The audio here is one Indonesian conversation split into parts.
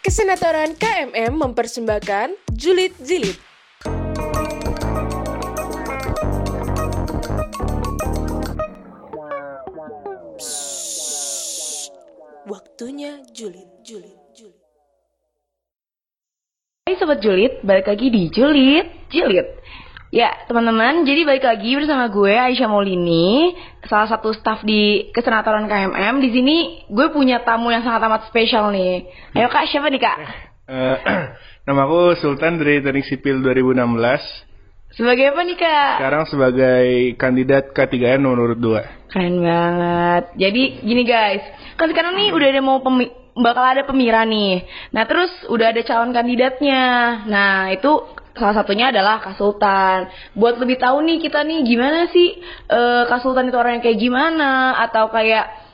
Kesenatoran KMM mempersembahkan Julid Jilid. Psst. Waktunya Julid, Julid. Hai Sobat Julid, balik lagi di Julid, Julid. Ya, teman-teman, jadi balik lagi bersama gue Aisyah Maulini, salah satu staff di Kesenatoran KMM. Di sini gue punya tamu yang sangat amat spesial nih. Ayo Kak, siapa nih Kak? Eh, nama aku Sultan dari Teknik Sipil 2016. Sebagai apa nih Kak? Sekarang sebagai kandidat K3N nomor urut 2. Keren banget. Jadi gini guys, kan sekarang nih udah ada mau pemi- bakal ada pemira nih. Nah terus udah ada calon kandidatnya. Nah itu salah satunya adalah Kak Sultan. Buat lebih tahu nih kita nih gimana sih eh, Kak Sultan itu orangnya kayak gimana atau kayak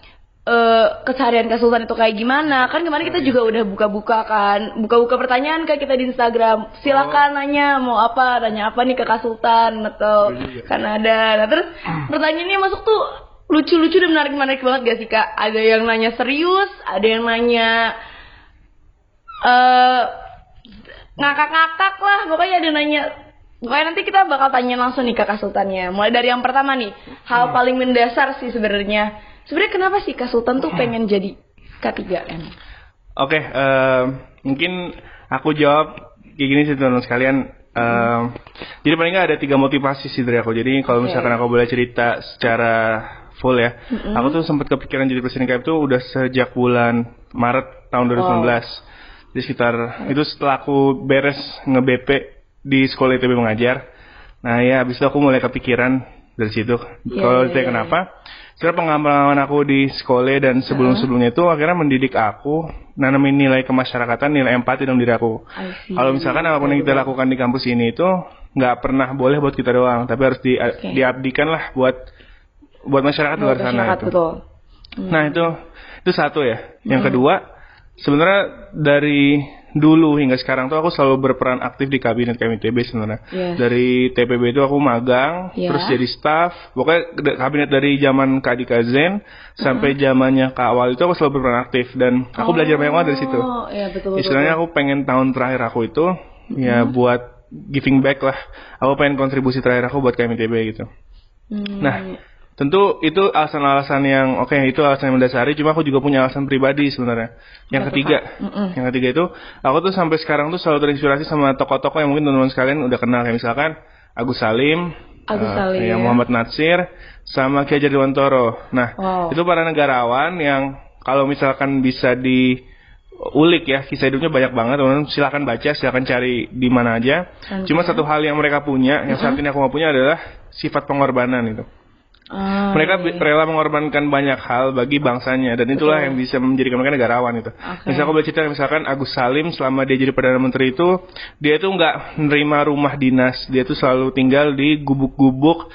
eh keseharian Kak Sultan itu kayak gimana? Kan kemarin kita juga udah buka-buka kan, buka-buka pertanyaan Kak kita di Instagram. Silakan nanya mau apa, nanya apa nih ke Kak Sultan atau Boleh juga. Kanada. Nah terus pertanyaannya masuk tuh lucu-lucu dan menarik-menarik banget gak sih Kak? Ada yang nanya serius, ada yang nanya eh ngakak-ngakak lah, pokoknya ada nanya Pokoknya nanti kita bakal tanya langsung nih Kak Sultannya. Mulai dari yang pertama nih, hal paling mendasar sih sebenarnya. Sebenarnya kenapa sih Kak Sultan tuh pengen jadi K3M? Oke, eh, mungkin aku jawab kayak gini sih teman-teman sekalian. Eh, jadi paling nggak ada tiga motivasi sih dari aku. Jadi kalau Oke. misalkan aku boleh cerita secara full ya, aku tuh sempat kepikiran jadi presiden KM tuh udah sejak bulan Maret tahun 2019. Jadi sekitar itu setelah aku beres nge-BP di sekolah ITB mengajar. Nah ya habis itu aku mulai kepikiran dari situ. Iya, Kalau iya, ditanya iya. kenapa? Sebenarnya pengalaman aku di sekolah dan sebelum-sebelumnya itu akhirnya mendidik aku nanamin nilai kemasyarakatan, nilai empati dalam diri aku. Kalau misalkan apa pun yang kita lakukan di kampus ini itu nggak pernah boleh buat kita doang, tapi harus di, Oke. diabdikan lah buat buat masyarakat luar sana. Masyarakat, itu. betul. Nah itu itu satu ya. Yang kedua sebenarnya dari dulu hingga sekarang tuh aku selalu berperan aktif di kabinet KMITB sebenarnya. Yes. Dari TPB itu aku magang, Ya. terus jadi staff. Pokoknya kabinet dari zaman Kak Dika Zen sampai zamannya Kak Awal itu aku selalu berperan aktif dan aku belajar banyak banget dari situ. Oh, iya betul betul. Istilahnya aku pengen tahun terakhir aku itu ya buat giving back lah. Aku pengen kontribusi terakhir aku buat KMITB gitu. Hmm, Nah, tentu itu alasan-alasan yang oke itu alasan yang mendasari. Cuma aku juga punya alasan pribadi sebenarnya. Yang tuh, ketiga? Mm-mm. yang ketiga itu aku tuh sampai sekarang tuh selalu terinspirasi sama tokoh-tokoh yang mungkin teman-teman sekalian udah kenal kayak misalkan Agus Salim, Agus eh, Salim. ya, Muhammad Natsir, sama Ki Hajar Dewantoro. Nah, Wow. itu para negarawan yang kalau misalkan bisa diulik ya kisah hidupnya banyak banget teman-teman silakan baca silakan cari di mana aja cuma satu hal yang mereka punya yang saat ini aku mau punya adalah sifat pengorbanan itu Ah, mereka iya, rela mengorbankan banyak hal bagi bangsanya dan itulah Betul. yang bisa menjadikan mereka negarawan itu. Oke. Misalnya aku cerita misalkan Agus Salim selama dia jadi perdana menteri itu dia itu nggak menerima rumah dinas, dia tuh selalu tinggal di gubuk-gubuk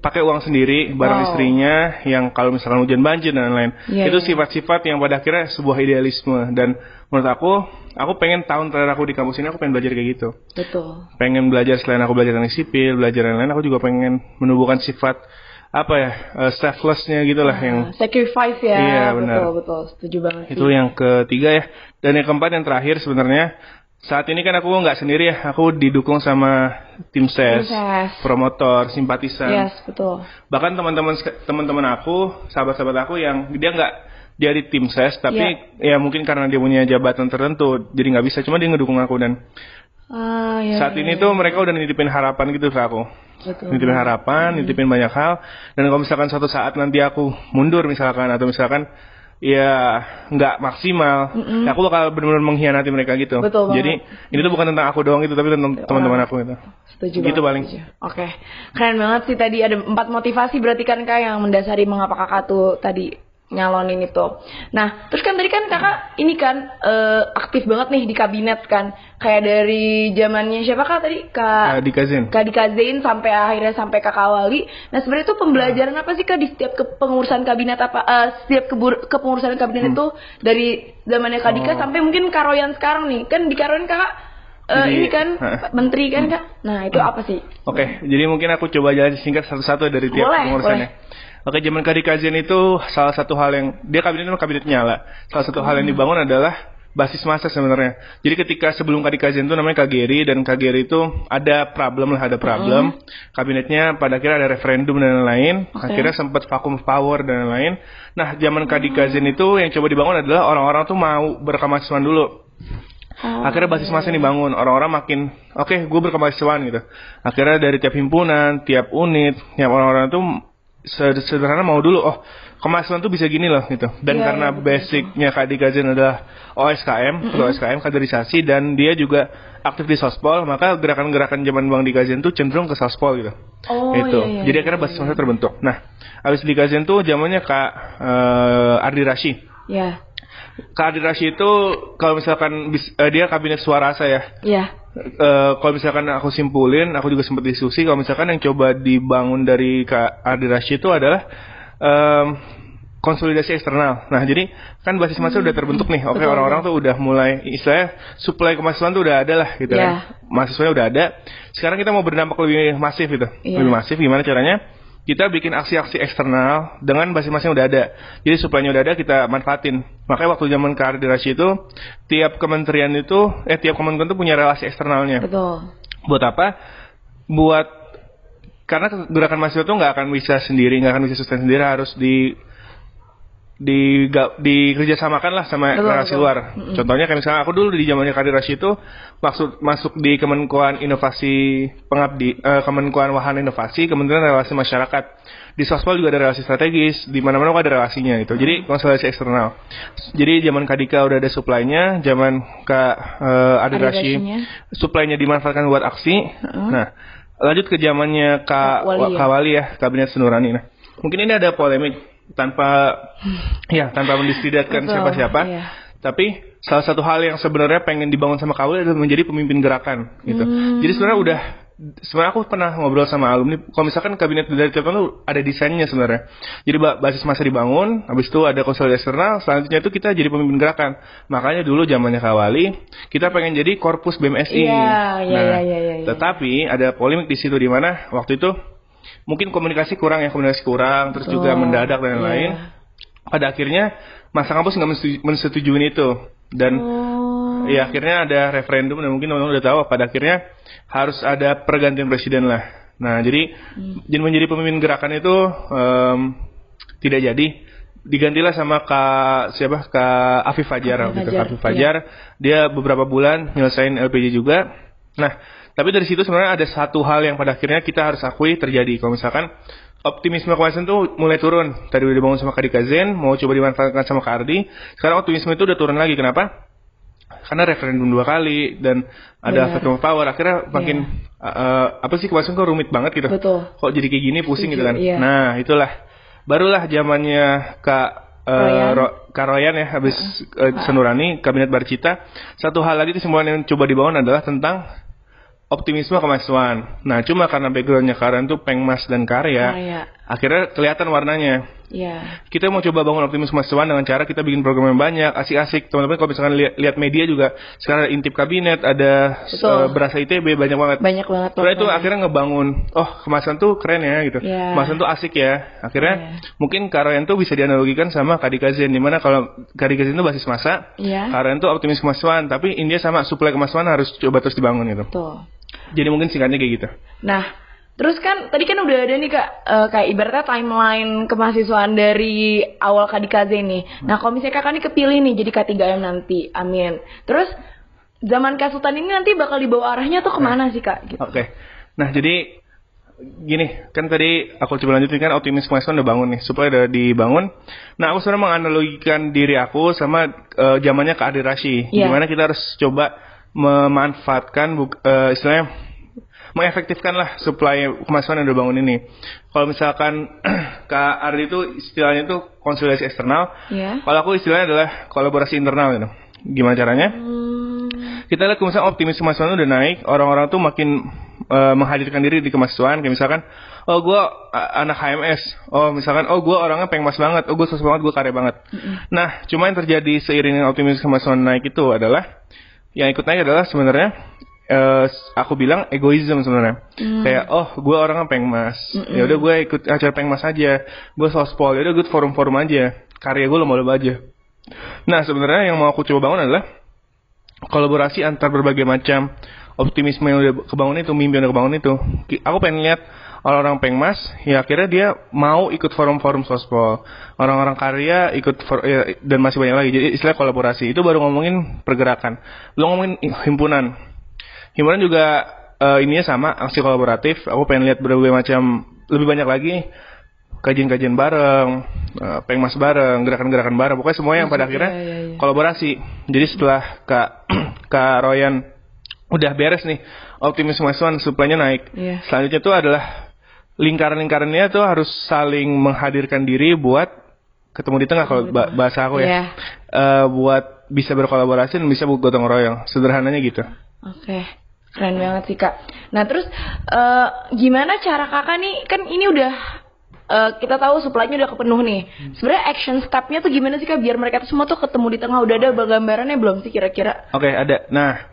pakai uang sendiri bareng Wow. istrinya yang kalau misalkan hujan banjir dan lain-lain. Iya, itu iya. sifat-sifat yang pada akhirnya sebuah idealisme dan menurut aku aku pengen tahun terakhir aku di kampus ini aku pengen belajar kayak gitu Betul. pengen belajar selain aku belajar teknik sipil, belajar yang lain, aku juga pengen menumbuhkan sifat apa ya eh, selflessnya gitulah yang Ah, sacrifice ya. Iya, betul benar. betul. Setuju banget sih. itu yang ketiga ya. Dan yang keempat yang terakhir sebenarnya saat ini kan aku nggak sendiri ya, aku didukung sama tim ses, Tim ses. promotor, simpatisan. Yes, betul. Bahkan teman-teman teman-teman aku, sahabat-sahabat aku yang dia nggak dia di tim ses, tapi Iya. ya mungkin karena dia punya jabatan tertentu, jadi nggak bisa. Cuma dia ngedukung aku dan Ah, iya. saat iya, ini iya. tuh mereka udah nitipin harapan gitu ke aku. Betul. nitipin harapan, nitipin banyak hal. Dan kalau misalkan suatu saat nanti aku mundur misalkan atau misalkan ya nggak maksimal, ya aku bakal benar-benar mengkhianati mereka gitu. Betul banget. Jadi ini tuh bukan tentang aku doang itu, tapi tentang teman-teman aku itu. Setuju Gitu paling. Oke. Keren banget sih tadi ada empat motivasi berarti kan Kak yang mendasari mengapa Kakak tuh tadi nyalonin itu. Nah, terus kan tadi kan Kakak ini kan eh, aktif banget nih di kabinet kan. Kayak dari zamannya siapa Kak tadi? Kak Uh, di Kazin. Kak Dika Zain sampai akhirnya sampai Kakak Wali. Nah sebenarnya itu pembelajaran apa sih Kak di setiap kepengurusan kabinet apa eh, setiap kebur- kepengurusan kabinet itu dari zamannya Kak Dika Hmm. Oh. sampai mungkin Karoyan sekarang nih. Kan di Karoyan Kakak eh, Jadi, ini kan Hah. menteri kan Kak. Nah itu apa sih? Oke, jadi mungkin aku coba jalan singkat satu-satu dari tiap Boleh, pengurusannya. Oke, zaman Kadikazian itu salah satu hal yang dia kabinet itu kabinet nyala. Salah satu hal yang Hmm. dibangun adalah basis masa sebenarnya. Jadi ketika sebelum Kadikazen itu namanya Kageri dan Kageri itu ada problem lah, ada problem. Kabinetnya pada akhirnya ada referendum dan lain-lain. Oke. Akhirnya sempat vakum power dan lain-lain. Nah, zaman Kadikazen itu yang coba dibangun adalah orang-orang tuh mau berkemahasiswaan dulu. Oh, Akhirnya basis masa ini bangun, orang-orang makin oke, gue berkemahasiswaan gitu. Akhirnya dari tiap himpunan, tiap unit, tiap orang-orang se- sederhana mau dulu, oh kemahasiswaan tuh bisa gini loh gitu. Dan Iya, karena iya, betul, basicnya Kak Dikazen adalah OSKM, ketua OSKM kaderisasi dan dia juga aktif di sospol, maka gerakan-gerakan zaman Bang Dikazen tuh cenderung ke sospol gitu. Oh, itu. iya, iya, Jadi iya, akhirnya iya, basis masa terbentuk. Nah, abis Dikazen tuh zamannya Kak eh, Ardi Rashi. Ya, Kak Ardi Rashi itu kalau misalkan bis- eh, dia kabinet suara saya. ya. Eh, kalau misalkan aku simpulin, aku juga sempat diskusi kalau misalkan yang coba dibangun dari Kak Ardi Rashi itu adalah em, konsolidasi eksternal. Nah, jadi kan basis masa udah terbentuk nih. Oke, Betul, orang-orang tuh udah mulai istilahnya supply kemahasiswaan tuh udah ada lah gitu Iya. kan. Mahasiswanya udah ada. Sekarang kita mau berdampak lebih masif gitu. Iya. Lebih masif gimana caranya? Kita bikin aksi-aksi eksternal dengan yang udah ada. Jadi supply-nya udah ada kita manfaatin. Makanya waktu zaman Rashi itu tiap kementerian itu eh tiap kementerian tuh punya relasi eksternalnya Betul. buat apa? Buat karena gerakan mahasiswa itu nggak akan bisa sendiri, nggak akan bisa sustain sendiri, harus di di dikerjasamakan lah sama betul. luar. Contohnya kayak misalnya aku dulu di zamannya Kadir Rashid itu maksud masuk di Kemenkuan Inovasi Pengabdi, eh, Kemenkuan Wahana Inovasi, Kementerian Relasi Masyarakat. Di Sospol juga ada relasi strategis, di mana-mana ada relasinya itu. Jadi konsolidasi eksternal. Jadi zaman Kadika udah ada supply-nya, zaman Kak eh, Adir Rashid supply-nya dimanfaatkan buat aksi. Nah, lanjut ke zamannya Kak Kak Wali ya. Kak Wali ya, Kabinet Senurani. Nah, mungkin ini ada polemik tanpa ya tanpa mendiskreditkan siapa-siapa. iya. Tapi salah satu hal yang sebenarnya pengen dibangun sama Wali adalah menjadi pemimpin gerakan gitu. Hmm. Jadi sebenarnya udah sebenarnya aku pernah ngobrol sama alumni kalau misalkan kabinet dari Telkom tuh ada desainnya sebenarnya. Jadi ba- basis masa dibangun, habis itu ada konsolidasi eksternal, selanjutnya itu kita jadi pemimpin gerakan. Makanya dulu zamannya Kak Wali, kita pengen jadi korpus BMSI. Iya, iya, Nah, iya, iya, iya, iya. Tetapi ada polemik di situ di mana waktu itu mungkin komunikasi kurang ya, komunikasi kurang, terus juga Betul. mendadak dan Iya. lain-lain. Pada akhirnya masa kampus nggak mensetujuin itu dan Oh. ya akhirnya ada referendum dan mungkin teman-teman udah tahu pada akhirnya harus ada pergantian presiden lah. Nah jadi Hmm. jadi menjadi pemimpin gerakan itu em, tidak jadi digantilah sama kak siapa kak Afif Fajar Afif. Fajar, Afif Fajar dia beberapa bulan nyelesain LPG juga. Nah tapi dari situ sebenarnya ada satu hal yang pada akhirnya kita harus akui terjadi. Kalau misalkan optimisme kemarin tuh mulai turun. Tadi udah dibangun sama Kadika Zen mau coba dimanfaatkan sama Kak Ardi. Sekarang optimisme itu udah turun lagi. Kenapa? Karena referendum dua kali dan ada veto power. Akhirnya makin uh, apa sih kemarin kok rumit banget gitu. Betul. kok jadi kayak gini pusing gitu kan? iya. nah itulah. Barulah zamannya kak uh, Royan. Ro- Kak Royan ya habis uh, Senurani kabinet Barcita. Satu hal lagi kesimpulan yang coba dibangun adalah tentang optimisme kemahasiswaan nah cuma karena backgroundnya Karen tuh pengmas dan karya Karya. akhirnya kelihatan warnanya Iya. kita mau coba bangun optimisme mahasiswaan dengan cara kita bikin program yang banyak, asik-asik. Teman-teman kalau misalkan lihat, lihat media juga sekarang ada intip kabinet, ada Betul. eh, berasa ITB banyak banget. Banyak banget. Setelah itu akhirnya ngebangun, oh kemasan tuh keren ya gitu, Iya. kemasan tuh asik ya. Akhirnya Iya. mungkin Karayan tuh bisa dianalogikan sama Kadika Zen, di mana kalau Kadika Zen itu basis masa, Iya. Karayan tuh optimis kemahasiswaan, tapi India sama suplai kemahasiswaan harus coba terus dibangun gitu. Betul. Jadi mungkin singkatnya kayak gitu. Nah, terus kan tadi kan udah ada nih kak, eh, kayak ibaratnya timeline kemahasiswaan dari awal Kadikaze nih. Nah, kalau misalnya kakak nih kepilih nih jadi K3M nanti, amin. Terus zaman Kak Sultan ini nanti bakal dibawa arahnya tuh ke mana sih kak? Gitu. Oke. Nah, jadi gini, kan tadi aku coba lanjutin kan optimis kemahasiswaan udah bangun nih, supaya udah dibangun. Nah, aku sebenarnya menganalogikan diri aku sama eh, zamannya Kak Adi Rashi, Iya. Di mana kita harus coba memanfaatkan eh, istilahnya mengefektifkan lah supply kemahasiswaan yang udah bangun ini. Kalau misalkan Kak Ardi itu istilahnya itu konsolidasi eksternal, Iya. kalau aku istilahnya adalah kolaborasi internal gitu. Gimana caranya? Hmm, kita lihat misalnya optimis kemahasiswaan udah naik, orang-orang tuh makin eh, menghadirkan diri di kemahasiswaan, kayak misalkan, oh gue anak HMS, oh misalkan, oh gue orangnya pengmas banget, oh gue sukses banget, gue karya banget. Nah, cuma yang terjadi seiring dengan optimis kemahasiswaan naik itu adalah, yang ikut naik adalah sebenarnya, eh, aku bilang egoisme sebenarnya. Kayak, oh gue orangnya pengmas, ya udah gue ikut acara pengmas aja, gue sospol, ya udah gue forum-forum aja, karya gue lomba-lomba aja. Nah sebenarnya yang mau aku coba bangun adalah kolaborasi antar berbagai macam optimisme yang udah kebangun itu, mimpi yang udah kebangun itu. Aku pengen lihat orang-orang pengmas, ya akhirnya dia mau ikut forum-forum sospol. Orang-orang karya ikut for- ya, dan masih banyak lagi. Jadi istilah kolaborasi itu baru ngomongin pergerakan. Belum ngomongin himpunan. Himpunan juga eh, ininya sama, aksi kolaboratif. Aku pengen lihat berbagai macam, lebih banyak lagi kajian-kajian bareng, eh, pengmas bareng, gerakan-gerakan bareng. Pokoknya semua yang pada akhirnya iya, iya. kolaborasi. Jadi setelah Kak Kak Royan udah beres nih, optimisme One suplainya naik. Iya. Selanjutnya itu adalah lingkaran-lingkarannya tuh harus saling menghadirkan diri buat ketemu di tengah kalau ba- bahasa aku ya. Iya. Eh, buat bisa berkolaborasi dan bisa gotong royong. Sederhananya gitu. Oke, keren banget sih kak. Nah terus eh, gimana cara kakak nih? Kan ini udah eh, kita tahu supply-nya udah kepenuh nih. Sebenarnya action step-nya tuh gimana sih kak? Biar mereka tuh semua tuh ketemu di tengah. Udah ada gambarannya belum sih kira-kira? Oke, ada. Nah,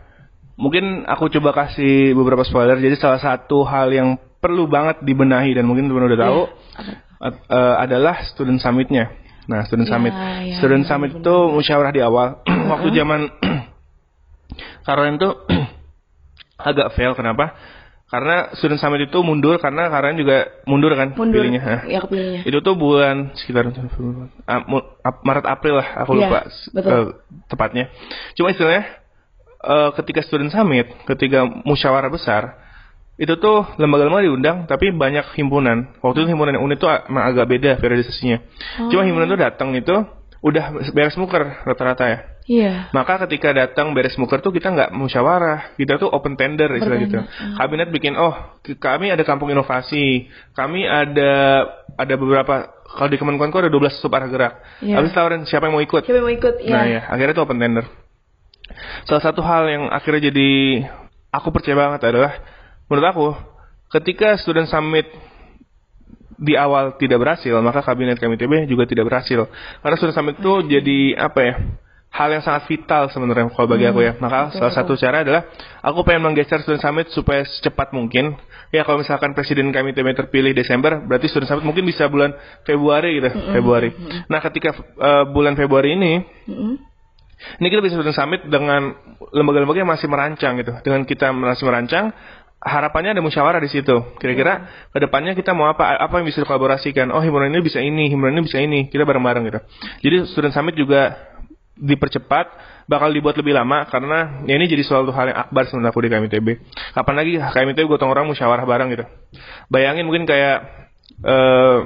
mungkin aku coba kasih beberapa spoiler. Jadi salah satu hal yang perlu banget dibenahi dan mungkin teman udah tahu at- eh, adalah student summitnya. Nah, student Ya, summit. ya, student ya, summit itu musyawarah di awal. Waktu zaman Karen tuh agak fail. Kenapa? Karena student summit itu mundur karena Karen juga mundur kan Mundur. pilihnya. Ya kepilihnya. Itu tuh bulan sekitar Maret April lah, aku Iya, lupa betul. eh, tepatnya. Cuma istilahnya eh, ketika student summit, ketika musyawarah besar, itu tuh lembaga-lembaga diundang, tapi banyak himpunan. Waktu itu himpunan yang unit tuh emang agak beda periodisasinya. Cuma himpunan tuh datang itu udah beres muker rata-rata ya. Iya. Maka ketika datang beres muker tuh kita nggak musyawarah, kita tuh open tender istilah gitu. Kabinet bikin, oh kami ada kampung inovasi, kami ada ada beberapa kalau di Kemenkominfo ada 12 sub arah gerak. Iya. Habis tawarin siapa yang mau ikut. Siapa yang mau ikut? Iya. Nah ya, akhirnya itu open tender. Salah satu hal yang akhirnya jadi aku percaya banget adalah menurut aku ketika student summit di awal tidak berhasil, maka kabinet KMITB juga tidak berhasil. Karena student summit itu jadi apa ya? Hal yang sangat vital sebenarnya kalau bagi aku ya. Maka salah satu cara adalah aku pengen menggeser student summit supaya secepat mungkin. Ya kalau misalkan presiden KMITB terpilih Desember, berarti student summit mungkin bisa bulan Februari gitu, Februari. Nah, ketika eh, bulan Februari ini Mm-mm. ini kita bisa student summit dengan lembaga-lembaga yang masih merancang gitu. Dengan kita masih merancang, harapannya ada musyawarah di situ. Kira-kira ke depannya kita mau apa? Apa yang bisa dikolaborasikan? Oh, himpunan ini bisa ini, himpunan ini bisa ini. Kita bareng-bareng gitu. Jadi student summit juga dipercepat, bakal dibuat lebih lama karena ya ini jadi suatu hal yang akbar sebenarnya aku di KMITB. Kapan lagi KMITB gotong orang musyawarah bareng gitu. Bayangin mungkin kayak eh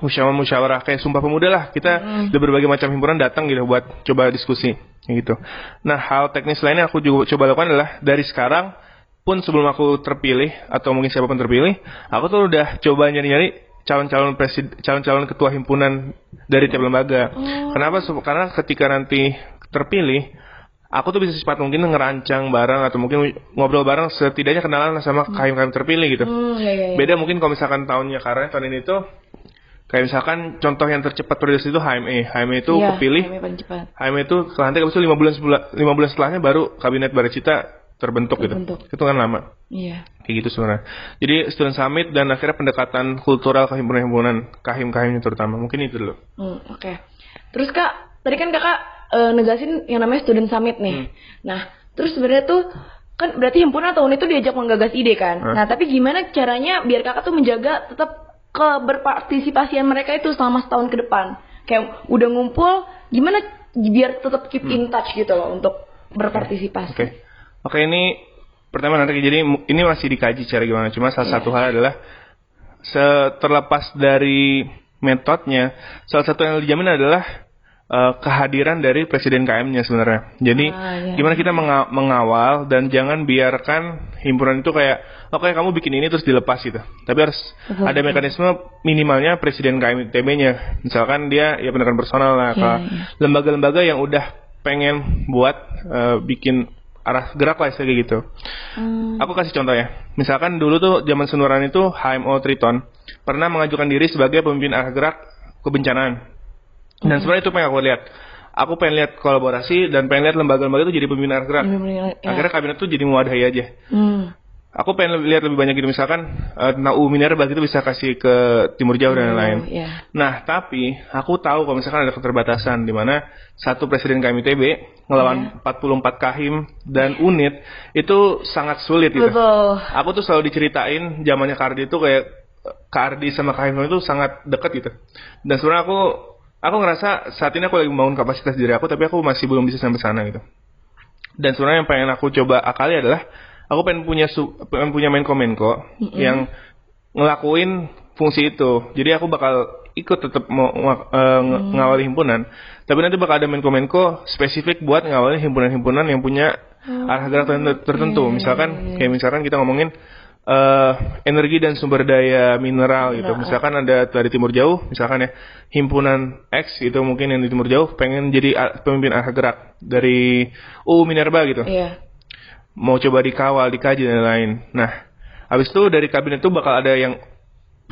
musyawarah-musyawarah kayak Sumpah Pemuda lah. Kita dari berbagai macam himpunan datang gitu buat coba diskusi gitu. Nah, hal teknis lainnya aku juga coba lakukan adalah dari sekarang pun sebelum aku terpilih atau mungkin siapa pun terpilih, aku tuh udah coba nyari-nyari calon-calon presiden calon-calon ketua himpunan dari tiap lembaga. Kenapa? Sup- Karena ketika nanti terpilih Aku tuh bisa secepat mungkin ngerancang bareng atau mungkin ngobrol bareng setidaknya kenalan sama kahim-kahim terpilih gitu. Hmm, iya, iya, iya. Beda mungkin kalau misalkan tahunnya karena tahun ini tuh kayak misalkan contoh yang tercepat periode itu HME. HME itu Iya, kepilih, cepat. HME itu kelantik habis itu 5 bulan sebelum 5 bulan setelahnya baru kabinet Baracita terbentuk, Terbentuk. gitu. Itu kan lama. Iya. Kayak gitu sebenarnya. Jadi student summit dan akhirnya pendekatan kultural ke himpunan-himpunan, kahim-kahimnya terutama. Mungkin itu dulu. Hmm, oke. Terus kak, tadi kan kakak eh, negasin yang namanya student summit nih. Hmm. Nah, terus sebenarnya tuh kan berarti himpunan atau unit itu diajak menggagas ide kan. Hmm. Nah, tapi gimana caranya biar kakak tuh menjaga tetap keberpartisipasian mereka itu selama setahun ke depan? Kayak udah ngumpul, gimana biar tetap keep in touch gitu loh untuk berpartisipasi. Hmm. Oke. Ini pertama nanti jadi ini masih dikaji cara gimana. Cuma salah satu hal adalah terlepas dari metodenya, salah satu yang dijamin adalah eh, kehadiran dari presiden KM-nya sebenarnya. Jadi Ah, iya. gimana kita menga- mengawal dan jangan biarkan himpunan itu kayak oke kamu bikin ini terus dilepas gitu. Tapi harus Betul, ada mekanisme minimalnya presiden KMITB-nya. Misalkan dia ya pendekatan personal lah Iya, ke iya. lembaga-lembaga yang udah pengen buat eh, bikin arah gerak lah kayak gitu. Hmm. Aku kasih contoh ya. Misalkan dulu tuh zaman Senuran itu HMO Triton pernah mengajukan diri sebagai pemimpin arah gerak kebencanaan. Dan sebenarnya itu pengen aku lihat. Aku pengen lihat kolaborasi dan pengen lihat lembaga-lembaga itu jadi pemimpin arah gerak. Ya. Akhirnya kabinet tuh jadi mewadahi aja. Hmm. Aku pengen lihat lebih banyak gitu misalkan eh, tentang UU Minerba gitu bisa kasih ke Timur Jauh dan lain-lain. Iya. Nah, tapi aku tahu kalau misalkan ada keterbatasan di mana satu presiden KMITB ngelawan 44 kahim dan unit itu sangat sulit gitu. Betul. Aku tuh selalu diceritain zamannya Kardi itu kayak Kardi sama Kahim itu sangat dekat gitu. Dan sebenarnya aku aku ngerasa saat ini aku lagi membangun kapasitas diri aku tapi aku masih belum bisa sampai sana gitu. Dan sebenarnya yang pengen aku coba akali adalah aku pengen punya su- pengen punya Menko Menko yang ngelakuin fungsi itu. Jadi aku bakal ikut tetap mau ng- eh, ng- ngawali himpunan, tapi nanti bakal ada Menko Menko spesifik buat ngawali himpunan-himpunan yang punya arah gerak tertentu- tertentu. Misalkan kayak misalkan kita ngomongin eh, energi dan sumber daya mineral gitu. Misalkan ada dari Timur Jauh, misalkan ya himpunan X itu mungkin yang di Timur Jauh pengen jadi pemimpin arah gerak dari UU Minerba gitu Iya. Mau coba dikawal, dikaji dan lain. Nah, habis itu dari kabinet itu bakal ada yang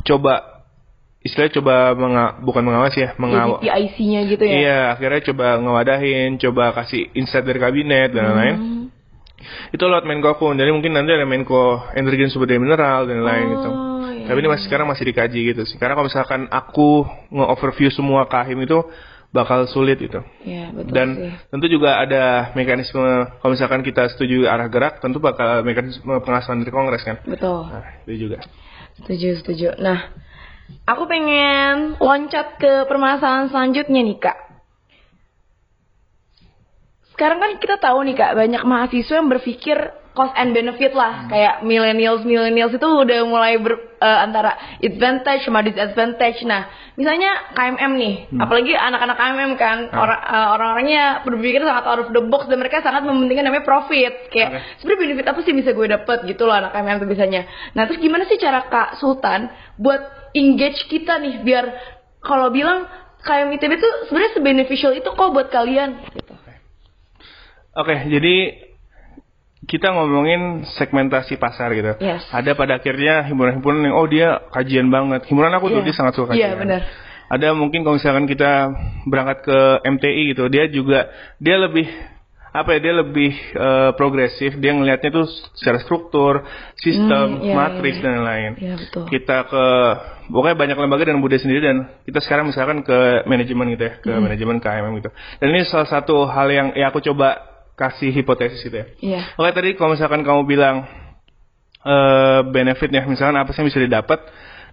coba istilahnya coba menga- bukan mengawas ya, mengawal. IC-nya gitu ya. Iya, akhirnya coba ngewadahin, coba kasih insight dari kabinet dan lain-lain. Hmm. Itu lewat Menko Kun. Jadi mungkin nanti ada Menko Energi dan Sumber Daya Mineral dan lain-lain gitu. Oh, iya. Tapi ini masih sekarang masih dikaji gitu sih. Karena kalau misalkan aku nge-overview semua kahim itu bakal sulit itu. Iya, betul Dan sih. tentu juga ada mekanisme kalau misalkan kita setuju arah gerak, tentu bakal mekanisme pengawasan dari Kongres kan. Betul. Nah, itu juga. Setuju, setuju. Nah, aku pengen loncat ke permasalahan selanjutnya nih, Kak. Sekarang kan kita tahu nih, Kak, banyak mahasiswa yang berpikir cost and benefit lah. Kayak millennials, millennials itu udah mulai ber, eh, antara advantage sama disadvantage. Nah, misalnya KMM nih, apalagi anak-anak KMM kan, orang eh, orang-orangnya berpikir sangat out of the box dan mereka sangat mementingkan namanya profit. Kayak sebenarnya benefit apa sih bisa gue dapet gitu loh anak KMM tuh biasanya. Nah, terus gimana sih cara Kak Sultan buat engage kita nih biar kalau bilang KM ITB tuh sebenarnya sebeneficial itu kok buat kalian gitu. Oke, jadi kita ngomongin segmentasi pasar gitu. Yes. Ada pada akhirnya himpunan-himpunan yang oh dia kajian banget. Himpunan aku tuh Iya. dia sangat suka kajian. Iya, benar. Ada mungkin kalau misalkan kita berangkat ke MTI gitu, dia juga dia lebih apa ya dia lebih eh, progresif dia ngelihatnya tuh secara struktur sistem Hmm, iya, matriks iya, dan lain-lain Iya, betul. kita ke pokoknya banyak lembaga dan budaya sendiri dan kita sekarang misalkan ke manajemen gitu ya ke Hmm. manajemen KMM gitu dan ini salah satu hal yang ya aku coba kasih hipotesis gitu ya Iya. Oke tadi kalau misalkan kamu bilang eh benefitnya misalkan apa sih yang bisa didapat.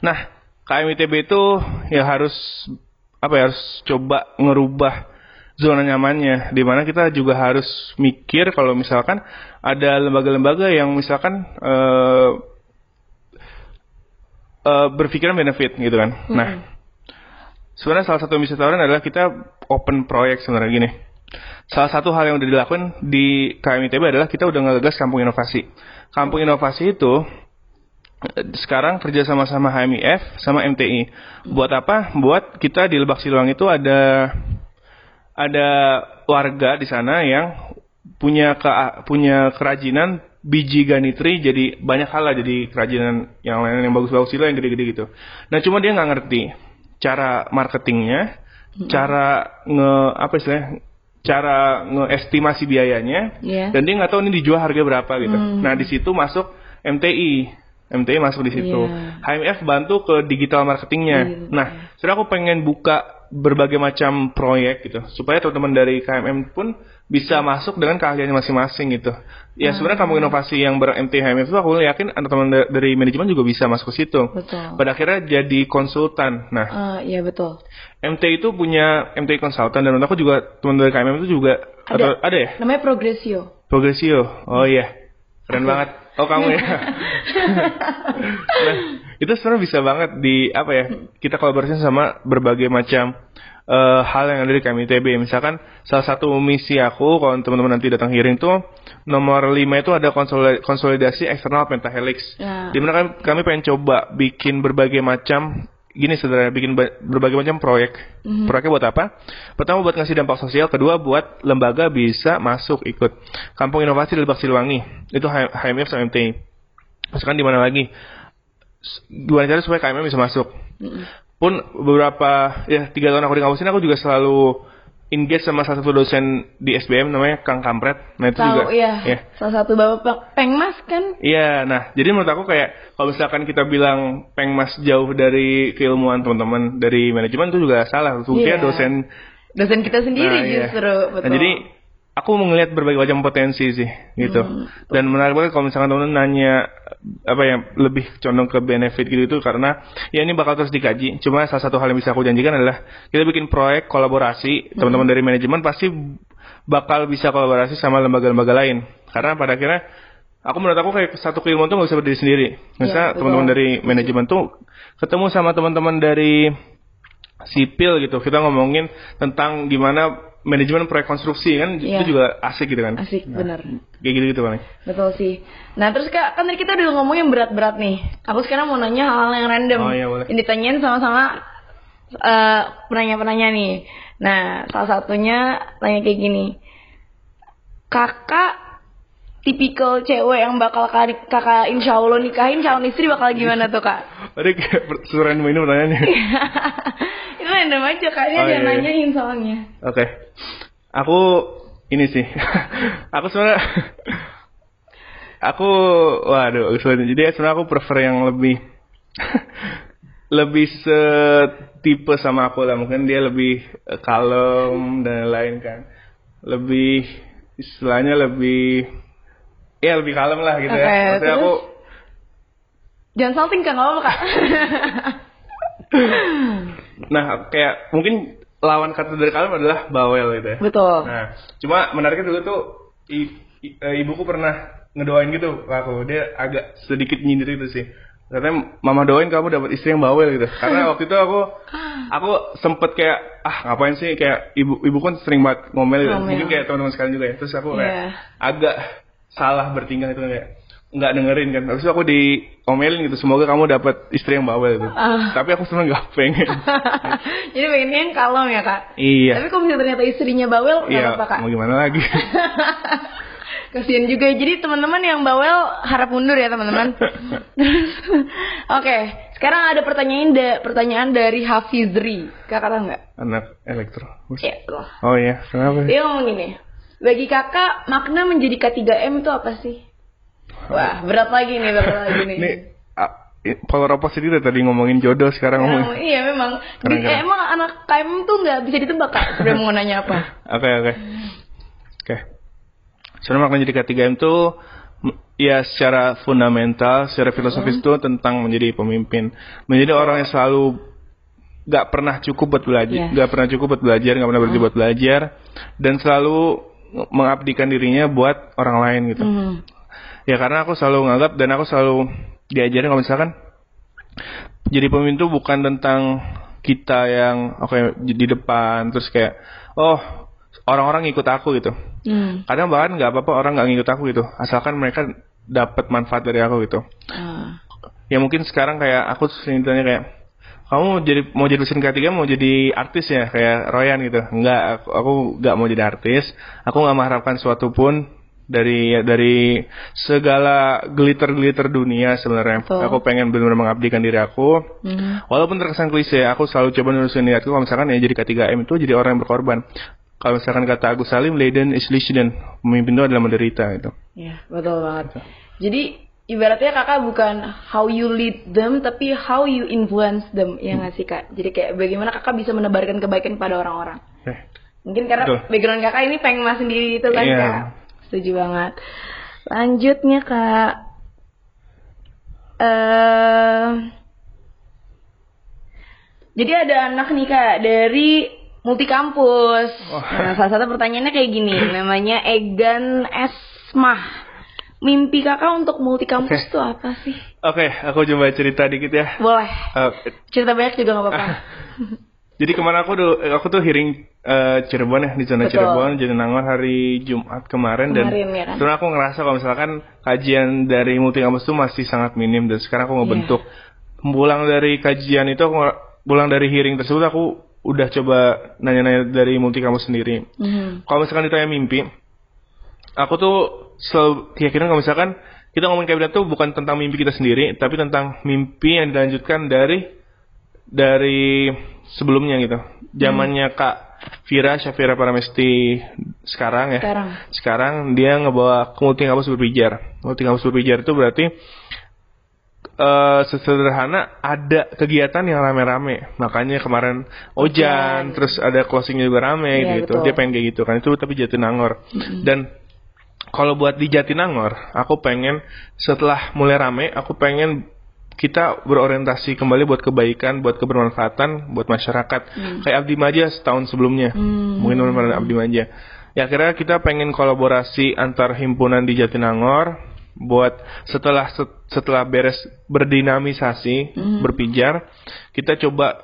Nah, KMITB itu ya harus apa ya harus coba ngerubah zona nyamannya di mana kita juga harus mikir kalau misalkan ada lembaga-lembaga yang misalkan eh eh, berpikiran benefit gitu kan. Nah, sebenarnya salah satu yang bisa tawarin adalah kita open proyek sebenarnya gini. Salah satu hal yang udah dilakukan di KMITB adalah kita udah ngegagas kampung inovasi. Kampung inovasi itu sekarang kerja sama sama HMIF sama MTI. Buat apa? Buat kita di Lebak Siluang itu ada ada warga di sana yang punya ke, punya kerajinan biji ganitri jadi banyak hal lah jadi kerajinan yang lain yang bagus-bagus itu yang gede-gede gitu. Nah cuma dia nggak ngerti cara marketingnya, cara nge apa istilahnya, cara ngeestimasi biayanya, Iya. dan dia nggak tahu ini dijual harga berapa gitu. Nah di situ masuk MTI, MTI masuk di situ. Iya. HMF bantu ke digital marketingnya. Nah, sebenarnya aku pengen buka berbagai macam proyek gitu, supaya teman-teman dari KMM pun bisa masuk dengan keahliannya masing-masing gitu. Ya sebenarnya kampung inovasi yang ber MT HMF itu aku yakin teman-teman da- dari manajemen juga bisa masuk ke situ. Betul. Pada akhirnya jadi konsultan. Nah, Eh, iya betul. MT itu punya MT konsultan dan aku juga teman dari KMM itu juga Ada. atau ada ya? Namanya progresio. Progresio. Oh iya. Keren banget. Oh kamu ya. nah, itu sebenarnya bisa banget di apa ya? Kita kolaborasi sama berbagai macam eh, hal yang ada di KMITB. Misalkan salah satu misi aku kalau teman-teman nanti datang hearing tuh nomor 5 itu ada konsolidasi, eksternal pentahelix. Nah. Di mana kami, kami pengen coba bikin berbagai macam gini saudara bikin ba- berbagai macam proyek. Proyeknya buat apa? Pertama buat ngasih dampak sosial, kedua buat lembaga bisa masuk ikut. Kampung Inovasi di Lebak Siliwangi. Itu HMF sama MTI. Misalkan di mana lagi? Gimana cara supaya KMM bisa masuk? Pun beberapa ya tiga tahun aku di kampus ini aku juga selalu engage sama salah satu dosen di SBM namanya Kang Kampret. Nah itu juga. Tahu ya. Iya. Salah satu bapak pengmas kan? Iya, nah jadi menurut aku kayak kalau misalkan kita bilang pengmas jauh dari keilmuan teman-teman dari manajemen itu juga salah. Buktinya Iya. dosen. Dosen kita sendiri Nah, iya. justru. Betul. Nah, jadi aku melihat berbagai macam potensi sih gitu. Hmm, Dan menarik banget kalau misalkan teman-teman nanya apa ya lebih condong ke benefit gitu itu karena ya ini bakal terus dikaji. Cuma salah satu hal yang bisa aku janjikan adalah kita bikin proyek kolaborasi Hmm. teman-teman dari manajemen pasti bakal bisa kolaborasi sama lembaga-lembaga lain. Karena pada akhirnya aku menurut aku kayak satu keilmuan tuh nggak bisa berdiri sendiri. Misalnya betul. teman-teman dari manajemen tuh ketemu sama teman-teman dari sipil gitu. Kita ngomongin tentang gimana manajemen proyek konstruksi kan Iya. itu juga asik gitu kan. Asik, bener. Kayak gitu gitu paling. Betul sih. Nah terus kak, kan tadi kita udah ngomongin berat-berat nih. Aku sekarang mau nanya hal yang random. Oh, iya, boleh. Yang ditanyain sama-sama eh, penanya-penanya nih. Nah salah satunya tanya kayak gini. Kakak tipikal cewek yang bakal kak- kakak insya Allah nikahin calon istri bakal gimana tuh kak? Tadi kayak suruhan ini pertanyaannya. Itu random aja kak, ini Oh, ada iya, iya. nanyain soalnya. Oke. Aku ini sih. aku sebenarnya aku waduh jadi sebenarnya aku prefer yang lebih lebih setipe sama aku lah mungkin dia lebih eh, kalem dan lain kan lebih istilahnya lebih ya lebih kalem lah gitu Oke, ya maksudnya terus? aku Jangan salting kak, nggak apa-apa kak. nah kayak mungkin lawan kata dari kalem adalah bawel gitu ya Betul. Nah, cuma menariknya dulu tuh i- i- eh, ibuku pernah ngedoain gitu ke aku. Dia agak sedikit nyindir itu sih. Katanya mama doain kamu dapat istri yang bawel gitu. Karena waktu itu aku aku sempet kayak ah ngapain sih kayak ibu ibu kan sering banget ngomel gitu. Ngomel. Mungkin kayak teman-teman sekalian juga ya. Terus aku kayak Iya. agak salah bertingkah itu kayak nggak dengerin kan. Terus aku diomelin gitu. Semoga kamu dapat istri yang bawel gitu. Ah. Tapi aku sebenarnya nggak pengen. Jadi pengennya yang kalem ya kak. iya. Tapi kalau misalnya ternyata istrinya bawel, Iya, apa-apa kak. mau gimana lagi? Kasian juga. Jadi teman-teman yang bawel harap mundur ya teman-teman. Oke, sekarang ada pertanyaan da pertanyaan dari Hafizri. Kakak tahu nggak? Anak elektro. Iya. Oh iya, kenapa? Dia ngomong gini. Bagi kakak, makna menjadi K3M itu apa sih? Wah, berat lagi nih, berat lagi nih. Ini i- polar opposite itu tadi ngomongin jodoh sekarang Emang- ngomongin. iya memang. Keren, keren. emang anak KM tuh nggak bisa ditebak kak. Sebenarnya mau nanya apa? Oke oke. Oke. Sebenarnya makna jadi K3M itu m- ya secara fundamental, secara filosofis itu tentang menjadi pemimpin, menjadi orang yang selalu gak pernah cukup buat belajar, Iya. gak pernah cukup buat belajar, gak pernah berhenti buat belajar, dan selalu mengabdikan dirinya buat orang lain gitu. Hmm. Ya karena aku selalu nganggap dan aku selalu diajarin kalau misalkan jadi pemimpin itu bukan tentang kita yang oke di depan terus kayak oh orang-orang ngikut aku gitu. Hmm. Kadang bahkan nggak apa-apa orang nggak ngikut aku gitu, asalkan mereka dapat manfaat dari aku gitu. Ah. Ya mungkin sekarang kayak aku sering ditanya kayak kamu jadi mau jadi dosen ketiga mau jadi artis ya kayak Royan gitu. Enggak, aku, aku nggak mau jadi artis. Aku nggak mengharapkan suatu pun dari dari segala glitter-glitter dunia sebenarnya. Betul. Aku pengen benar-benar mengabdikan diri aku. Hmm. Walaupun terkesan klise, aku selalu coba nurusin niatku kalau misalkan ya jadi K3M itu jadi orang yang berkorban. Kalau misalkan kata Agus Salim, Leiden is Leiden. Pemimpin itu adalah menderita gitu. Iya, betul banget. Jadi ibaratnya kakak bukan how you lead them, tapi how you influence them, ya nggak sih kak? Jadi kayak bagaimana kakak bisa menebarkan kebaikan pada orang-orang. Eh, Mungkin karena Betul. background kakak ini pengmas sendiri itu kan Iya. kak. Setuju banget. Lanjutnya kak. eh jadi ada anak nih kak dari multikampus. Wah. Nah, salah satu pertanyaannya kayak gini, namanya Egan Esmah. Mimpi kakak untuk multikampus Oke. tuh apa sih? Oke, aku coba cerita dikit ya. Boleh. Eh, Cerita banyak juga nggak apa-apa. jadi kemarin aku tuh aku tuh hearing eh, Cirebon ya di zona Betul. Cirebon Jatinangor hari Jumat kemarin, dan Kemarin, ya kan? sebenarnya aku ngerasa kalau misalkan kajian dari multi kampus itu masih sangat minim dan sekarang aku ngebentuk. Iya. Pulang dari kajian itu aku pulang dari hearing tersebut aku udah coba nanya-nanya dari multi kampus sendiri. Hmm. Kalau misalkan ditanya mimpi, aku tuh selalu keyakinan kalau misalkan kita ngomongin kabinet tuh bukan tentang mimpi kita sendiri, tapi tentang mimpi yang dilanjutkan dari dari sebelumnya gitu. Zamannya Kak Vira Syafira Paramesti sekarang ya. Sekarang. Sekarang dia ngebawa multi kampus berpijar. Multi kampus berpijar itu berarti eh sesederhana ada kegiatan yang rame-rame. Makanya kemarin Ojan, terus ada closingnya juga rame Iya, gitu. betul. Dia pengen kayak gitu kan. Itu tapi Jatinangor. Dan kalau buat di Jatinangor, aku pengen setelah mulai rame, aku pengen kita berorientasi kembali buat kebaikan, buat kebermanfaatan, buat masyarakat. Kayak Abdi Maja setahun sebelumnya. Mungkin teman-teman Abdi Maja. Ya kira kita pengen kolaborasi antar himpunan di Jatinangor buat setelah set- setelah beres berdinamisasi, berpijar, kita coba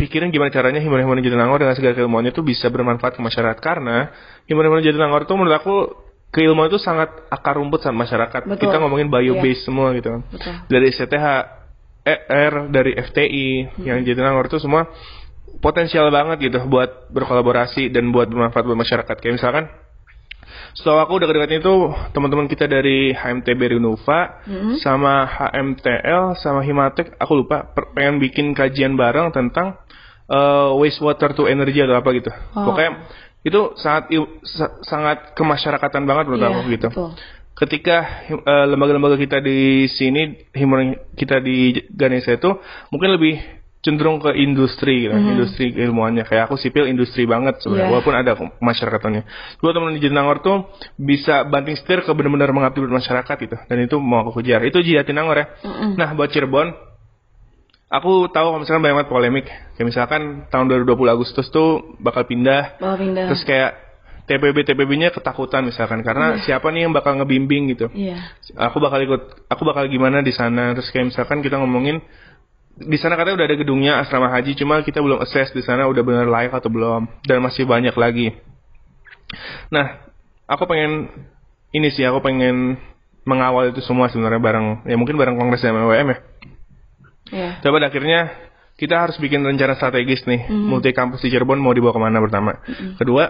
pikirin gimana caranya himpunan-himpunan Jatinangor dengan segala keilmuannya itu bisa bermanfaat ke masyarakat karena himpunan-himpunan Jatinangor itu menurut aku keilmuan itu sangat akar rumput sama masyarakat. Betul. Kita ngomongin bio base semua gitu kan. Betul. Dari CTH, ER, dari FTI, yang Jatinangor itu semua potensial banget gitu buat berkolaborasi dan buat bermanfaat buat masyarakat. Kayak misalkan Setahu aku udah dekat itu teman-teman kita dari HMTB Renova sama HMTL sama Himatek aku lupa pengen bikin kajian bareng tentang eh, wastewater to energy atau apa gitu. Oh. Pokoknya itu sangat sangat kemasyarakatan banget menurut Iya, aku gitu. betul. Ketika eh, lembaga-lembaga kita di sini, himpunan kita di Ganesha itu mungkin lebih cenderung ke industri gitu, industri ilmuannya kayak aku sipil industri banget sebenarnya Iya. walaupun ada masyarakatnya. Dua teman di Jatinangor tuh bisa banting setir ke benar-benar mengabdi buat masyarakat gitu dan itu mau aku kejar. Itu di Jatinangor ya. Nah buat Cirebon Aku tahu kalau misalkan banyak banget polemik. Kayak misalkan tahun 2020 Agustus tuh bakal pindah Bawa pindah. Terus kayak TPB TPB-nya ketakutan misalkan karena siapa nih yang bakal ngebimbing gitu. Iya. Aku bakal ikut, aku bakal gimana di sana. Terus kayak misalkan kita ngomongin di sana katanya udah ada gedungnya asrama haji, cuma kita belum assess di sana udah benar layak atau belum dan masih banyak lagi. Nah, aku pengen ini sih, aku pengen mengawal itu semua sebenarnya bareng ya mungkin bareng kongres MWM ya. Iya. Coba pada akhirnya kita harus bikin rencana strategis nih. Multi kampus di Cirebon mau dibawa ke mana pertama. Kedua,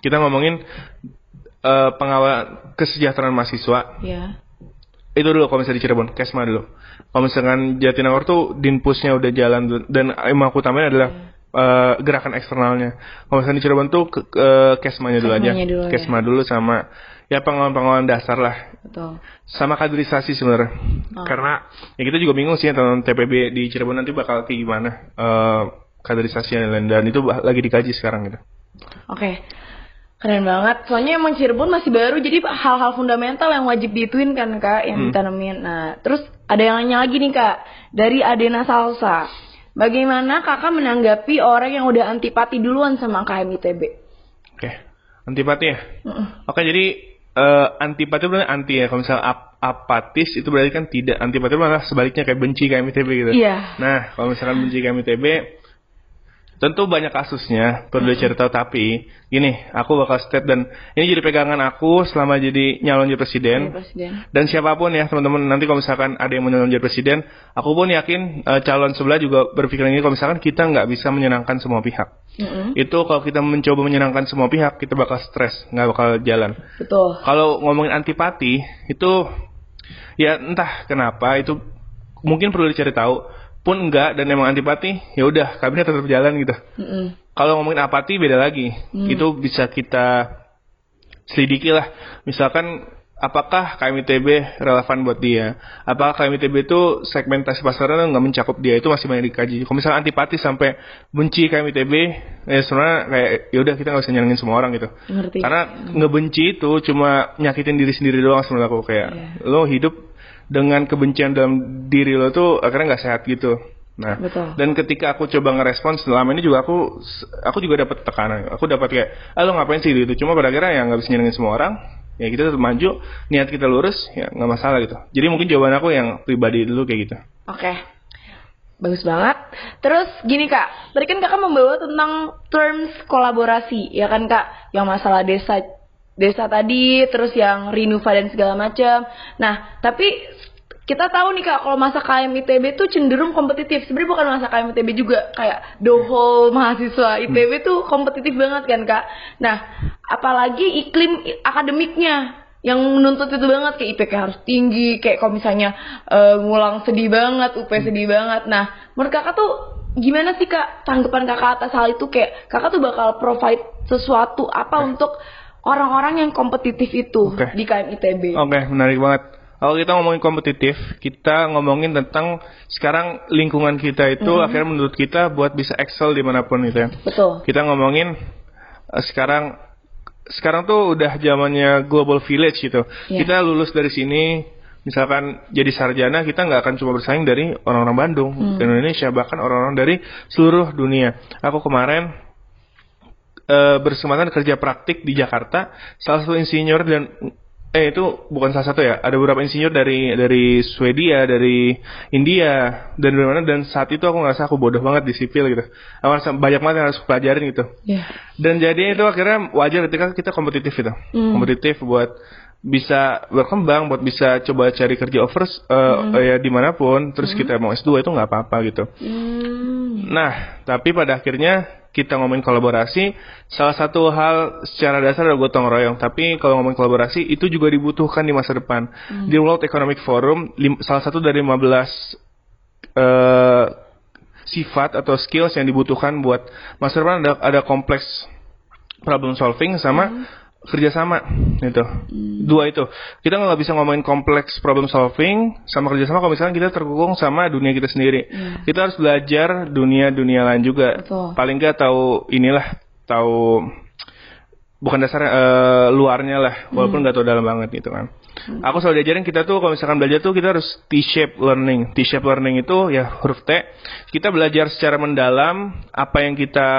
kita ngomongin eh, pengawal kesejahteraan mahasiswa. Iya. Itu dulu kalau misalnya di Cirebon, Kesma dulu. Kalau misalkan Jatinangor tuh dinpusnya udah jalan dulu. dan aku utamain adalah eh, gerakan eksternalnya. Kalau misalnya di Cirebon tuh ke, ke Kesmanya dulu aja. Kesmanya dulu ya. Kesma dulu sama ya pengawalan-pengawalan dasar lah Betul. sama kaderisasi sebenarnya. Oh. Karena ya kita juga bingung sih tentang TPB di Cirebon nanti bakal kayak gimana eh kaderisasi dan lain dan itu lagi dikaji sekarang gitu. Oke. Keren banget. Soalnya emang Cirebon masih baru jadi hal-hal fundamental yang wajib diituin kan Kak yang ditanemin. Nah, terus ada yang nanya lagi nih Kak dari Adena Salsa. Bagaimana Kakak menanggapi orang yang udah antipati duluan sama KMITB? Oke. Antipati ya. Mm-mm. Oke, jadi eh antipati berarti anti ya. Kalau misalnya ap- apatis itu berarti kan tidak. Antipati malah sebaliknya kayak benci KMITB gitu. Iya. Nah, kalau misalkan benci KMITB tentu banyak kasusnya perlu dicari tahu tapi gini aku bakal step dan ini jadi pegangan aku selama jadi nyalon jadi presiden Presiden. Dan siapa pun ya teman-teman nanti kalau misalkan ada yang mau nyalon jadi presiden, aku pun yakin eh, calon sebelah juga berpikiran ini kalau misalkan kita nggak bisa menyenangkan semua pihak. Mm-mm. Itu kalau kita mencoba menyenangkan semua pihak, kita bakal stres, nggak bakal jalan. Betul. Kalau ngomongin antipati itu ya entah kenapa itu mungkin perlu dicari tahu. Pun enggak dan emang antipati, ya udah kabinet tetap jalan gitu. Mm-mm. Kalau ngomongin apati beda lagi. Itu bisa kita selidiki lah. Misalkan apakah KMITB relevan buat dia? Apakah KMITB itu segmentasi pasarnya nggak mencakup dia? Itu masih banyak dikaji. Kalau misalnya antipati sampai benci KMITB, ya sebenarnya kayak ya udah kita nggak usah nyenengin semua orang gitu. Ngerti. Karena ngebenci itu cuma nyakitin diri sendiri doang sebenarnya aku kayak lo hidup dengan kebencian dalam diri lo tuh akhirnya nggak sehat gitu. Nah, Betul. dan ketika aku coba ngerespons selama ini juga aku aku juga dapat tekanan. Aku dapat kayak, ah lo ngapain sih gitu. Cuma pada akhirnya ya nggak bisa nyenengin semua orang. Ya kita tetap maju, niat kita lurus, ya nggak masalah gitu. Jadi mungkin jawaban aku yang pribadi dulu kayak gitu. Oke. Bagus banget. Terus gini Kak, tadi kan Kakak membawa tentang terms kolaborasi, ya kan Kak? Yang masalah desa desa tadi, terus yang Rinuva dan segala macam. Nah, tapi kita tahu nih Kak, kalau masa KMITB tuh cenderung kompetitif. Sebenarnya bukan masa KMITB juga, kayak the whole mahasiswa ITB tuh kompetitif banget kan Kak. Nah, apalagi iklim akademiknya yang menuntut itu banget kayak IPK harus tinggi kayak kalau misalnya eh, ngulang sedih banget UP sedih banget nah menurut kakak tuh gimana sih kak tanggapan kakak atas hal itu kayak kakak tuh bakal provide sesuatu apa untuk orang-orang yang kompetitif itu Oke. di KM ITB. Oke, menarik banget. Kalau kita ngomongin kompetitif, kita ngomongin tentang sekarang lingkungan kita itu Mm-hmm. akhirnya menurut kita buat bisa excel di mana pun gitu ya. Betul. Kita ngomongin eh, sekarang sekarang tuh udah zamannya global village gitu. Iya. Kita lulus dari sini, misalkan jadi sarjana, kita nggak akan cuma bersaing dari orang-orang Bandung, Hmm. dan Indonesia, bahkan orang-orang dari seluruh dunia. Aku kemarin eh, berkesempatan kerja praktik di Jakarta, salah satu insinyur dan eh itu bukan salah satu ya, ada beberapa insinyur dari dari Swedia, dari India dan dari mana dan saat itu aku ngerasa aku bodoh banget di sipil gitu. Aku ngerasa banyak banget yang harus pelajarin gitu. Iya. Dan jadi itu akhirnya wajar ketika kita kompetitif itu. Hmm. Kompetitif buat bisa berkembang, buat bisa coba cari kerja offers eh, Hmm. ya di mana pun. Terus kita mau S2 itu nggak apa-apa gitu. Hmm. Nah, tapi pada akhirnya kita ngomongin kolaborasi, salah satu hal secara dasar adalah gotong royong. Tapi kalau ngomongin kolaborasi, itu juga dibutuhkan di masa depan. Di World Economic Forum, lim- salah satu dari 15 eh, sifat atau skills yang dibutuhkan buat masa depan ada, ada kompleks problem solving sama kerjasama itu dua itu. Kita nggak bisa ngomongin kompleks problem solving sama kerjasama kalau misalnya kita terkungkung sama dunia kita sendiri. Kita harus belajar dunia dunia lain juga. Betul. paling nggak tahu inilah tahu bukan dasarnya eh, luarnya lah walaupun nggak tahu dalam banget gitu kan. Aku selalu diajarin kita tuh kalau misalkan belajar tuh kita harus T-shape learning. T-shape learning itu ya huruf T. Kita belajar secara mendalam apa yang kita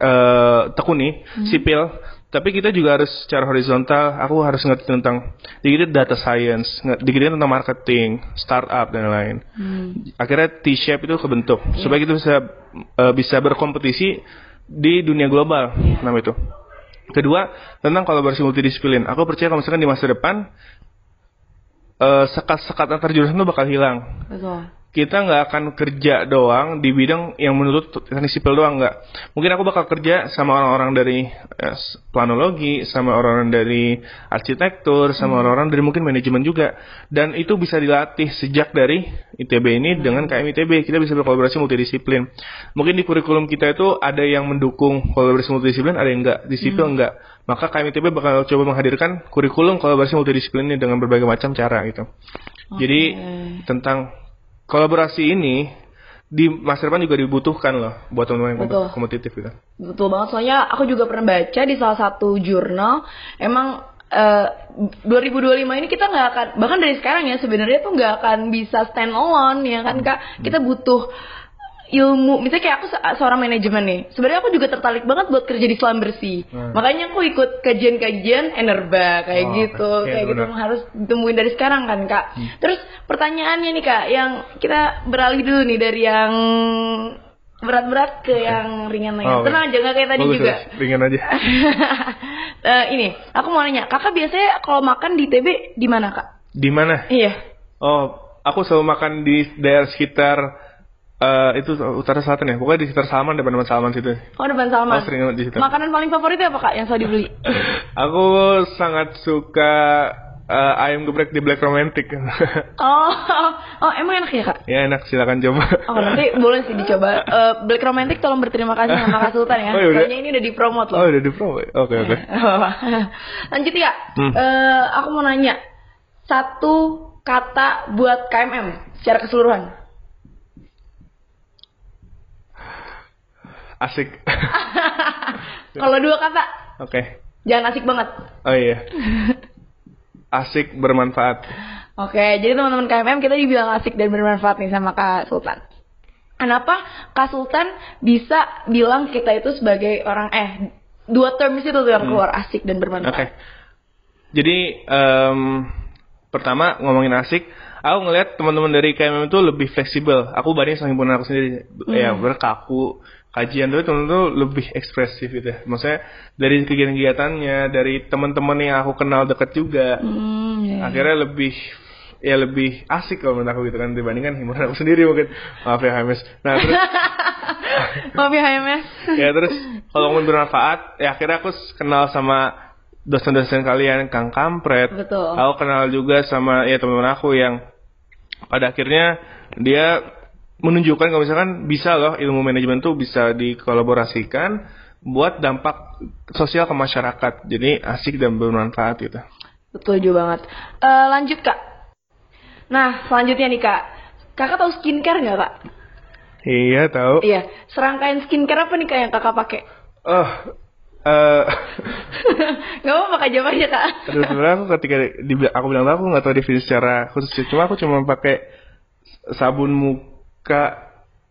eh, tekuni sipil tapi kita juga harus secara horizontal aku harus ngerti tentang dikit data science dikit tentang marketing startup dan lain-lain. Akhirnya T-shape itu kebentuk supaya kita bisa eh, bisa berkompetisi di dunia global nama itu. Kedua tentang kolaborasi multidisiplin. Aku percaya kalau misalkan di masa depan eh, sekat-sekat antar jurusan itu bakal hilang. Betul. Kita nggak akan kerja doang di bidang yang menurut teknik sipil doang nggak. Mungkin aku bakal kerja sama orang-orang dari eh, planologi sama orang-orang dari arsitektur sama orang-orang dari mungkin manajemen juga. Dan itu bisa dilatih sejak dari ITB ini dengan KM ITB kita bisa berkolaborasi multidisiplin. Mungkin di kurikulum kita itu ada yang mendukung kolaborasi multidisiplin ada yang enggak di sipil enggak maka KM ITB bakal coba menghadirkan kurikulum kolaborasi multidisiplin ini dengan berbagai macam cara gitu. Jadi tentang kolaborasi ini di masa depan juga dibutuhkan loh buat teman-teman yang Betul. kompetitif gitu. Betul banget, soalnya aku juga pernah baca di salah satu jurnal, emang eh, 2025 ini kita nggak akan, bahkan dari sekarang ya sebenarnya tuh nggak akan bisa stand alone ya kan kak, kita butuh ilmu, misalnya kayak aku se- seorang manajemen nih, sebenarnya aku juga tertarik banget buat kerja di selam bersih, Hmm. makanya aku ikut kajian-kajian enerba kayak Oh, gitu, oke. Iya, kayak gitu benar. Hmm. harus ditemuin dari sekarang kan kak. Terus pertanyaannya nih kak, yang kita beralih dulu nih dari yang berat-berat ke yang ringan-ringan. Oh, oke. Tenang aja nggak kayak tadi Bagus, juga. ringan aja. Eh, ini, aku mau nanya, kakak biasanya kalau makan di TB di mana kak? Di mana? Iya. Oh, aku selalu makan di daerah sekitar eh, itu utara selatan ya. Pokoknya di sekitar Salman depan depan Salman situ. Oh depan Salman. Oh, sering di situ. Makanan paling favorit apa kak yang selalu dibeli? aku sangat suka eh, ayam geprek di Black Romantic. Oh, oh emang enak ya kak? ya enak, silakan coba. Oh nanti boleh sih dicoba. Eh, Black Romantic tolong berterima kasih sama Kak Sultan ya. Oh, ya udah. Kayaknya ini udah dipromot Oh, loh. udah di pro. Oke, oke. Lanjut ya. Hmm. Eh, aku mau nanya satu kata buat KMM secara keseluruhan. Asik. Kalau dua kata, Oke. jangan asik banget. Oh iya. Asik bermanfaat. Oke, jadi teman-teman KMM kita dibilang asik dan bermanfaat nih sama Kak Sultan. Kenapa Kak Sultan bisa bilang kita itu sebagai orang eh dua terms itu tuh yang keluar asik dan bermanfaat. Hmm. Oke. Jadi em, pertama ngomongin asik, aku ngelihat teman-teman dari KMM itu lebih fleksibel. Aku banding sama himpunan aku sendiri, ya berkaku kajian dulu temen tuh lebih ekspresif gitu. ya. Maksudnya dari kegiatan-kegiatannya, dari teman-teman yang aku kenal deket juga, Hmm, ya. akhirnya lebih ya lebih asik kalau menurut aku gitu kan dibandingkan himpunan aku sendiri mungkin maaf ya Hames. Nah terus Maaf ya HMS. ya terus kalau ngomongin bermanfaat ya akhirnya aku kenal sama dosen-dosen kalian Kang Kampret Betul. aku kenal juga sama ya teman-teman aku yang pada akhirnya dia menunjukkan kalau misalkan bisa loh ilmu manajemen tuh bisa dikolaborasikan buat dampak sosial ke masyarakat. Jadi asik dan bermanfaat gitu. Betul juga banget. Eh, lanjut kak. Nah selanjutnya nih kak, kakak tahu skincare nggak kak? Iya tahu. Iya. Serangkaian skincare apa nih kak yang kakak pakai? Oh, eh Gak mau pakai jawab aja kak. aduh sebenarnya aku ketika di, aku bilang aku nggak tahu definisi secara khusus. Cuma aku cuma pakai sabun muka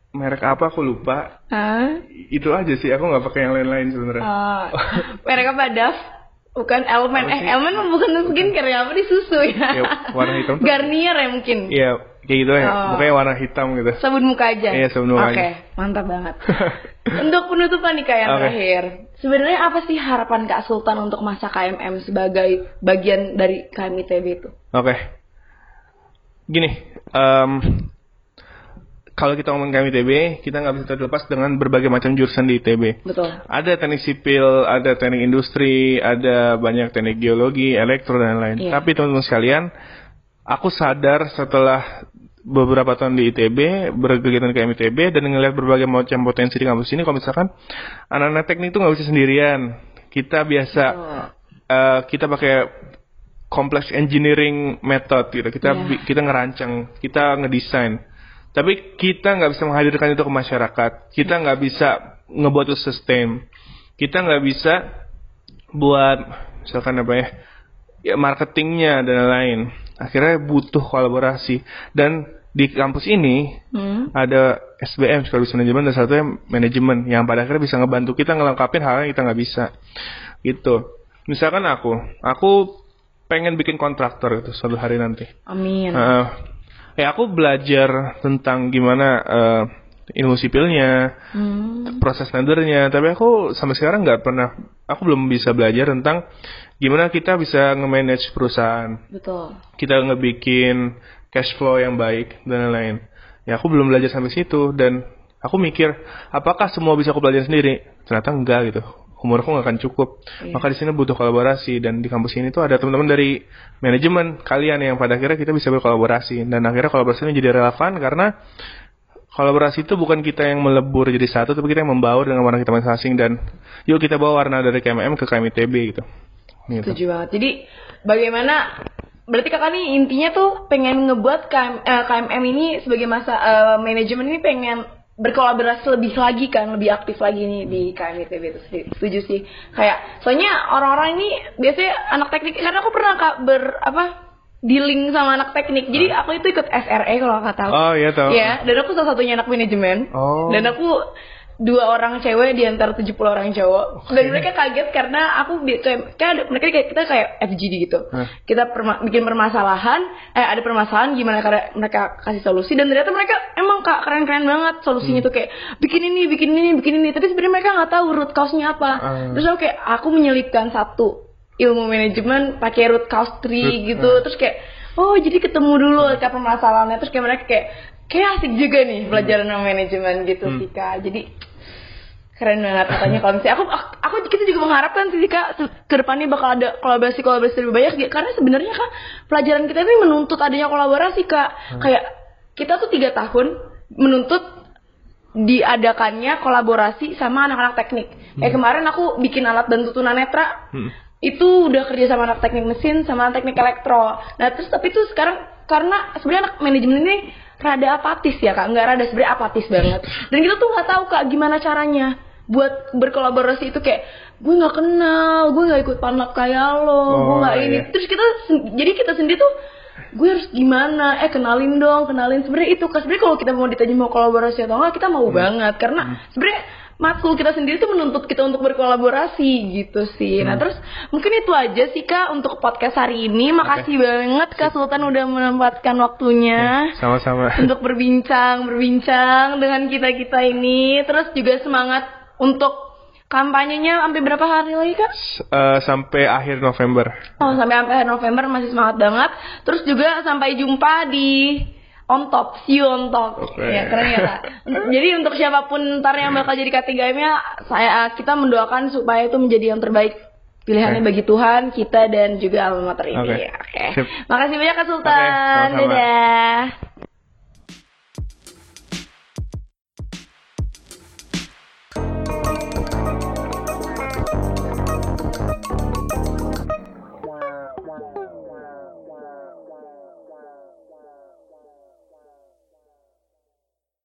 merek apa aku lupa. Hah? Itu aja sih. Aku nggak pakai yang lain-lain sebenarnya. Oh, merek apa Daf? Bukan Elmen. Eh? Elmen bukan skincare ya, apa di susu ya? Ya, warna hitam tuh. Garnier ya mungkin. Iya, kayak gitu ya. Oh. Warna hitam gitu. Sabun muka aja. Iya, sabun muka Oke, aja. mantap banget. untuk penutupan nih kak yang Oke. terakhir. Sebenarnya apa sih harapan Kak Sultan untuk masa KMM sebagai bagian dari KMITB itu? Oke. Gini, em, kalau kita ngomong KMITB, kita nggak bisa terlepas dengan berbagai macam jurusan di ITB. Betul. Ada teknik sipil, ada teknik industri, ada banyak teknik geologi, elektro dan lain. Iya. Tapi teman-teman sekalian, aku sadar setelah beberapa tahun di ITB, berkegiatan ke MITB, dan ngelihat berbagai macam potensi di kampus ini, kalau misalkan anak-anak teknik itu nggak bisa sendirian. Kita biasa, eh, kita pakai complex engineering method gitu. Kita bi- kita ngerancang, kita ngedesain. Tapi kita nggak bisa menghadirkan itu ke masyarakat. Kita nggak bisa ngebuat itu sustain. Kita nggak bisa buat misalkan apa ya, ya marketingnya dan lain-lain. Akhirnya butuh kolaborasi. Dan di kampus ini Hmm. ada SBM Supervisor Manajemen dan satunya manajemen yang pada akhirnya bisa ngebantu kita ngelengkapin hal yang kita nggak bisa gitu misalkan aku aku pengen bikin kontraktor itu suatu hari nanti Amin. Eh, ya aku belajar tentang gimana eh, ilmu sipilnya Hmm. proses tendernya tapi aku sampai sekarang nggak pernah aku belum bisa belajar tentang gimana kita bisa nge-manage perusahaan Betul. kita ngebikin cash flow yang baik dan lain-lain. Ya aku belum belajar sampai situ dan aku mikir apakah semua bisa aku belajar sendiri? Ternyata enggak gitu. Umurku nggak akan cukup. Iya. Maka di sini butuh kolaborasi dan di kampus ini tuh ada teman-teman dari manajemen kalian yang pada akhirnya kita bisa berkolaborasi dan akhirnya kolaborasi ini jadi relevan karena kolaborasi itu bukan kita yang melebur jadi satu tapi kita yang membaur dengan warna kita masing-masing dan yuk kita bawa warna dari KMM ke KMITB gitu. Gitu. Setuju banget. Jadi bagaimana berarti kakak nih intinya tuh pengen ngebuat KM, eh, KMM ini sebagai masa eh, manajemen ini pengen berkolaborasi lebih lagi kan, lebih aktif lagi nih di KMITB itu. Setuju sih. Kayak soalnya orang-orang ini biasanya anak teknik karena aku pernah kak ber apa dealing sama anak teknik. Jadi aku itu ikut SRE kalau kakak tahu. Oh iya tahu. Iya, dan aku salah satunya anak manajemen. Oh. Dan aku dua orang cewek di antara 70 orang cowok. Dan mereka kaget karena aku kayak, kayak ada- mereka kayak kita kayak FGD gitu. Hah. Kita perma- bikin permasalahan, eh ada permasalahan gimana cara mereka kasih solusi dan ternyata mereka emang kak keren-keren banget solusinya tuh kayak bikin ini, bikin ini, bikin ini. Tapi sebenarnya mereka nggak tahu root cause-nya apa. Ah. Terus aku kayak aku menyelipkan satu ilmu manajemen pakai root cause tree Root, gitu. Terus kayak oh jadi ketemu dulu akar permasalahannya terus kayak mereka kayak kayak asik juga nih pelajaran manajemen gitu Hmm. sih kak jadi keren banget katanya kalau misalnya. Aku aku kita juga mengharapkan sih kak se- ke depannya bakal ada kolaborasi kolaborasi lebih banyak. Ya. karena sebenarnya kak pelajaran kita ini menuntut adanya kolaborasi kak. Kayak kita tuh tiga tahun menuntut diadakannya kolaborasi sama anak-anak teknik. Kayak kemarin aku bikin alat bantu tunanetra. Hmm. itu udah kerja sama anak teknik mesin sama anak teknik elektro. Nah terus tapi tuh sekarang karena sebenarnya anak manajemen ini rada apatis ya kak. Nggak rada sebenarnya apatis banget. Dan kita tuh nggak tahu kak gimana caranya buat berkolaborasi itu kayak gue nggak kenal gue nggak ikut panlap kayak lo gue Oh, nggak ini. iya. terus kita jadi kita sendiri tuh gue harus gimana? Eh kenalin dong kenalin. Sebenarnya itu kan sebenarnya kalau kita mau ditanya mau kolaborasi atau enggak kita mau Hmm. banget. Karena sebenarnya matkul kita sendiri tuh menuntut kita untuk berkolaborasi gitu sih. Nah Hmm. terus mungkin itu aja sih kak untuk podcast hari ini. Makasih banget kak Sultan udah menempatkan waktunya Sama-sama. untuk berbincang berbincang dengan kita kita ini. Terus juga semangat untuk kampanyenya sampai berapa hari lagi kak? S- eh, sampai akhir November. Oh sampai akhir November masih semangat banget. Terus juga sampai jumpa di on top, see you on top. Oke. Ya keren ya kak. jadi untuk siapa pun ntar yang bakal jadi K3M-nya, saya kita mendoakan supaya itu menjadi yang terbaik pilihannya Oke. bagi Tuhan, kita dan juga alma mater ini. Oke. Oke. Sip. Makasih banyak Kak Sultan. Sama-sama. Dadah.